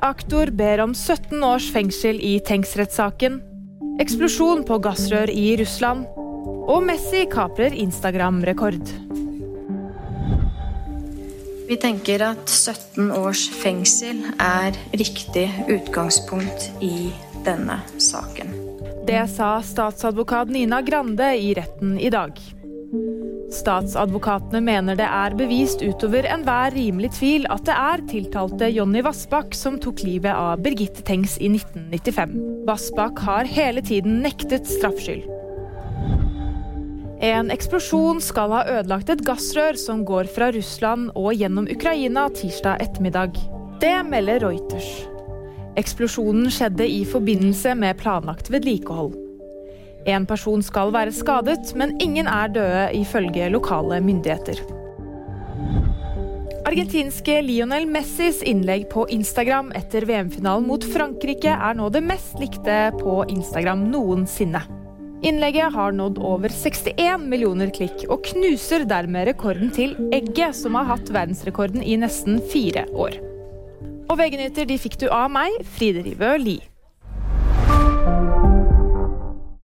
Aktor ber om 17 års fengsel i Tengs-rettssaken. Eksplosjon på gassrør i Russland. Og Messi kaprer Instagram-rekord. Vi tenker at 17 års fengsel er riktig utgangspunkt i denne saken. Det sa statsadvokat Nina Grande i retten i dag. Statsadvokatene mener det er bevist utover enhver rimelig tvil at det er tiltalte Jonny Vassbakk som tok livet av Birgitte Tengs i 1995. Vassbakk har hele tiden nektet straffskyld. En eksplosjon skal ha ødelagt et gassrør som går fra Russland og gjennom Ukraina tirsdag ettermiddag. Det melder Reuters. Eksplosjonen skjedde i forbindelse med planlagt vedlikehold. En person skal være skadet, men ingen er døde, ifølge lokale myndigheter. Argentinske Lionel Messis innlegg på Instagram etter VM-finalen mot Frankrike er nå det mest likte på Instagram noensinne. Innlegget har nådd over 61 millioner klikk, og knuser dermed rekorden til Egget, som har hatt verdensrekorden i nesten fire år. Og VG-nyheter fikk du av meg, Fride Rivø Lie.